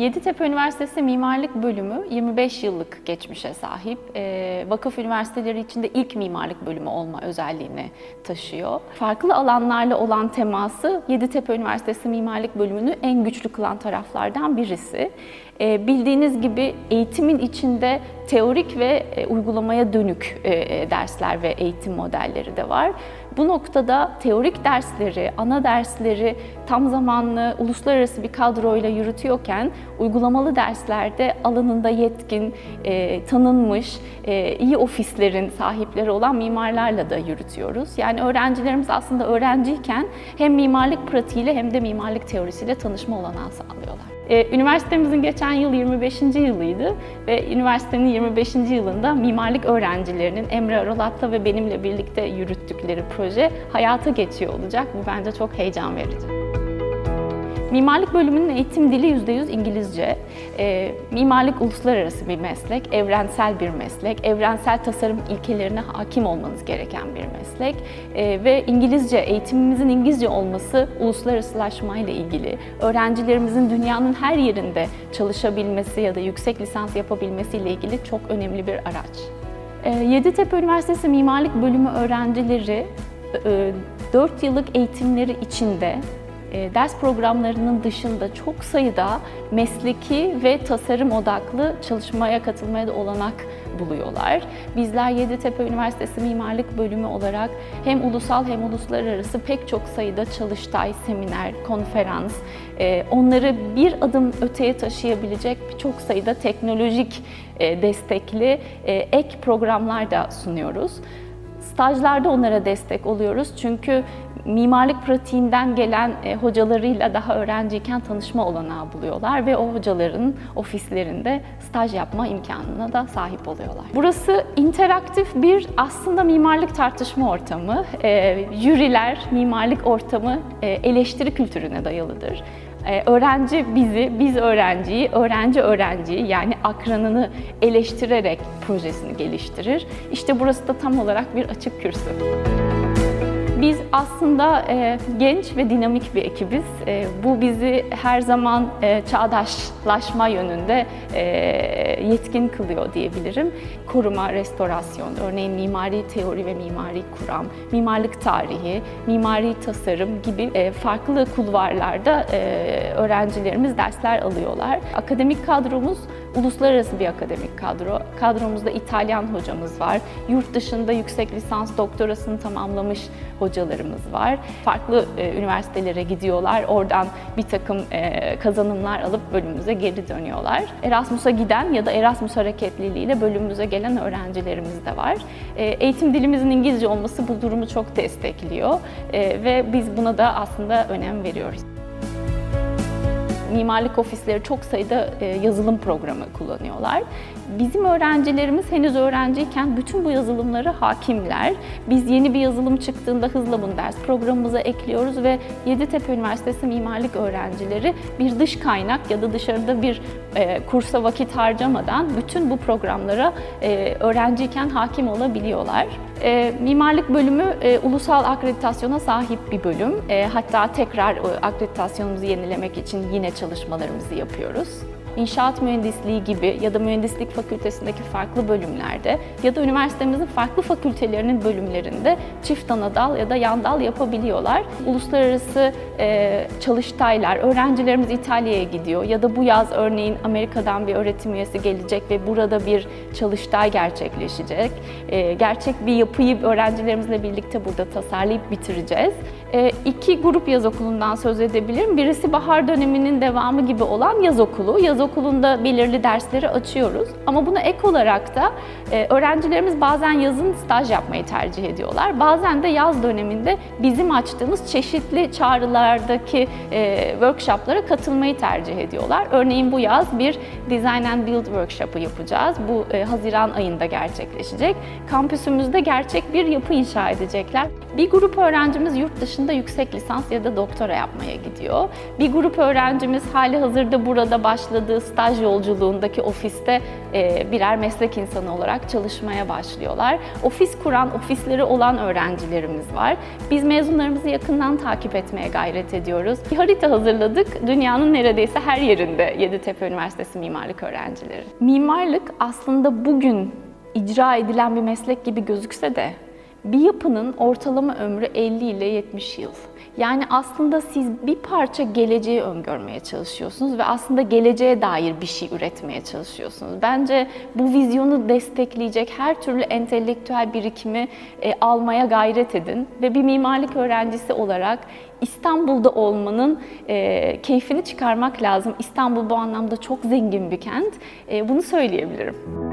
Yeditepe Üniversitesi Mimarlık Bölümü 25 yıllık geçmişe sahip. E, vakıf üniversiteleri içinde ilk mimarlık bölümü olma özelliğini taşıyor. Farklı alanlarla olan teması Yeditepe Üniversitesi Mimarlık Bölümünü en güçlü kılan taraflardan birisi. E, bildiğiniz gibi eğitimin içinde teorik ve e, uygulamaya dönük e, dersler ve eğitim modelleri de var. Bu noktada teorik dersleri, ana dersleri tam zamanlı uluslararası bir kadroyla yürütüyorken uygulamalı derslerde alanında yetkin, tanınmış, iyi ofislerin sahipleri olan mimarlarla da yürütüyoruz. Yani öğrencilerimiz aslında öğrenciyken hem mimarlık pratiğiyle hem de mimarlık teorisiyle tanışma olanağı sağlıyorlar. Ee, üniversitemizin geçen yıl 25. yılıydı ve üniversitenin 25. yılında mimarlık öğrencilerinin Emre Aralat'la ve benimle birlikte yürüttükleri proje hayata geçiyor olacak. Bu bence çok heyecan verici. Mimarlık bölümünün eğitim dili %100 İngilizce. E, mimarlık uluslararası bir meslek, evrensel bir meslek, evrensel tasarım ilkelerine hakim olmanız gereken bir meslek e, ve İngilizce, eğitimimizin İngilizce olması uluslararasılaşma ile ilgili, öğrencilerimizin dünyanın her yerinde çalışabilmesi ya da yüksek lisans yapabilmesi ile ilgili çok önemli bir araç. E, Yeditepe Üniversitesi Mimarlık Bölümü öğrencileri 4 e, yıllık eğitimleri içinde ders programlarının dışında çok sayıda mesleki ve tasarım odaklı çalışmaya katılmaya da olanak buluyorlar. Bizler Yeditepe Üniversitesi Mimarlık Bölümü olarak hem ulusal hem uluslararası pek çok sayıda çalıştay, seminer, konferans, e, onları bir adım öteye taşıyabilecek çok sayıda teknolojik e, destekli ek programlar da sunuyoruz. Stajlarda onlara destek oluyoruz çünkü mimarlık pratiğinden gelen e, hocalarıyla daha öğrenciyken tanışma olanağı buluyorlar ve o hocaların ofislerinde staj yapma imkanına da sahip oluyorlar. Burası interaktif bir aslında mimarlık tartışma ortamı. E, jüriler, mimarlık ortamı e, eleştiri kültürüne dayalıdır. Ee, öğrenci bizi, biz öğrenciyi, öğrenci öğrenciyi yani akranını eleştirerek projesini geliştirir. İşte burası da tam olarak bir açık kürsü. Biz aslında e, genç ve dinamik bir ekibiz. E, bu bizi her zaman e, çağdaşlaşma yönünde e, yetkin kılıyor diyebilirim. Koruma, restorasyon, örneğin mimari teori ve mimari kuram, mimarlık tarihi, mimari tasarım gibi e, farklı kulvarlarda e, öğrencilerimiz dersler alıyorlar. Akademik kadromuz uluslararası bir akademik kadro. Kadromuzda İtalyan hocamız var. Yurt dışında yüksek lisans doktorasını tamamlamış hocalarımız var. Farklı e, üniversitelere gidiyorlar. Oradan bir takım e, kazanımlar alıp bölümümüze geri dönüyorlar. Erasmus'a giden ya da Erasmus hareketliliğiyle bölümümüze gelen öğrencilerimiz de var. E, eğitim dilimizin İngilizce olması bu durumu çok destekliyor e, ve biz buna da aslında önem veriyoruz mimarlık ofisleri çok sayıda e, yazılım programı kullanıyorlar. Bizim öğrencilerimiz henüz öğrenciyken bütün bu yazılımlara hakimler. Biz yeni bir yazılım çıktığında hızla bunu ders programımıza ekliyoruz ve Yeditepe Üniversitesi mimarlık öğrencileri bir dış kaynak ya da dışarıda bir e, kursa vakit harcamadan bütün bu programlara e, öğrenciyken hakim olabiliyorlar. E, mimarlık bölümü e, ulusal akreditasyona sahip bir bölüm. E, hatta tekrar e, akreditasyonumuzu yenilemek için yine çalışmalarımızı yapıyoruz inşaat mühendisliği gibi ya da mühendislik fakültesindeki farklı bölümlerde ya da üniversitemizin farklı fakültelerinin bölümlerinde çift ana dal ya da yan dal yapabiliyorlar. Uluslararası e, çalıştaylar, öğrencilerimiz İtalya'ya gidiyor ya da bu yaz örneğin Amerika'dan bir öğretim üyesi gelecek ve burada bir çalıştay gerçekleşecek. E, gerçek bir yapıyı öğrencilerimizle birlikte burada tasarlayıp bitireceğiz. E, iki grup yaz okulundan söz edebilirim. Birisi bahar döneminin devamı gibi olan yaz okulu. Yaz okulunda belirli dersleri açıyoruz. Ama buna ek olarak da e, öğrencilerimiz bazen yazın staj yapmayı tercih ediyorlar. Bazen de yaz döneminde bizim açtığımız çeşitli çağrılardaki e, workshoplara katılmayı tercih ediyorlar. Örneğin bu yaz bir Design and Build workshop'ı yapacağız. Bu e, Haziran ayında gerçekleşecek. Kampüsümüzde gerçek bir yapı inşa edecekler. Bir grup öğrencimiz yurt dışında yüksek lisans ya da doktora yapmaya gidiyor. Bir grup öğrencimiz hali hazırda burada başladığı staj yolculuğundaki ofiste e, birer meslek insanı olarak çalışmaya başlıyorlar. Ofis kuran, ofisleri olan öğrencilerimiz var. Biz mezunlarımızı yakından takip etmeye gayret ediyoruz. Bir harita hazırladık. Dünyanın neredeyse her yerinde Yeditepe Üniversitesi mimarlık öğrencileri. Mimarlık aslında bugün icra edilen bir meslek gibi gözükse de bir yapının ortalama ömrü 50 ile 70 yıl. Yani aslında siz bir parça geleceği öngörmeye çalışıyorsunuz ve aslında geleceğe dair bir şey üretmeye çalışıyorsunuz. Bence bu vizyonu destekleyecek her türlü entelektüel birikimi e, almaya gayret edin ve bir mimarlık öğrencisi olarak İstanbul'da olmanın e, keyfini çıkarmak lazım. İstanbul bu anlamda çok zengin bir kent. E, bunu söyleyebilirim.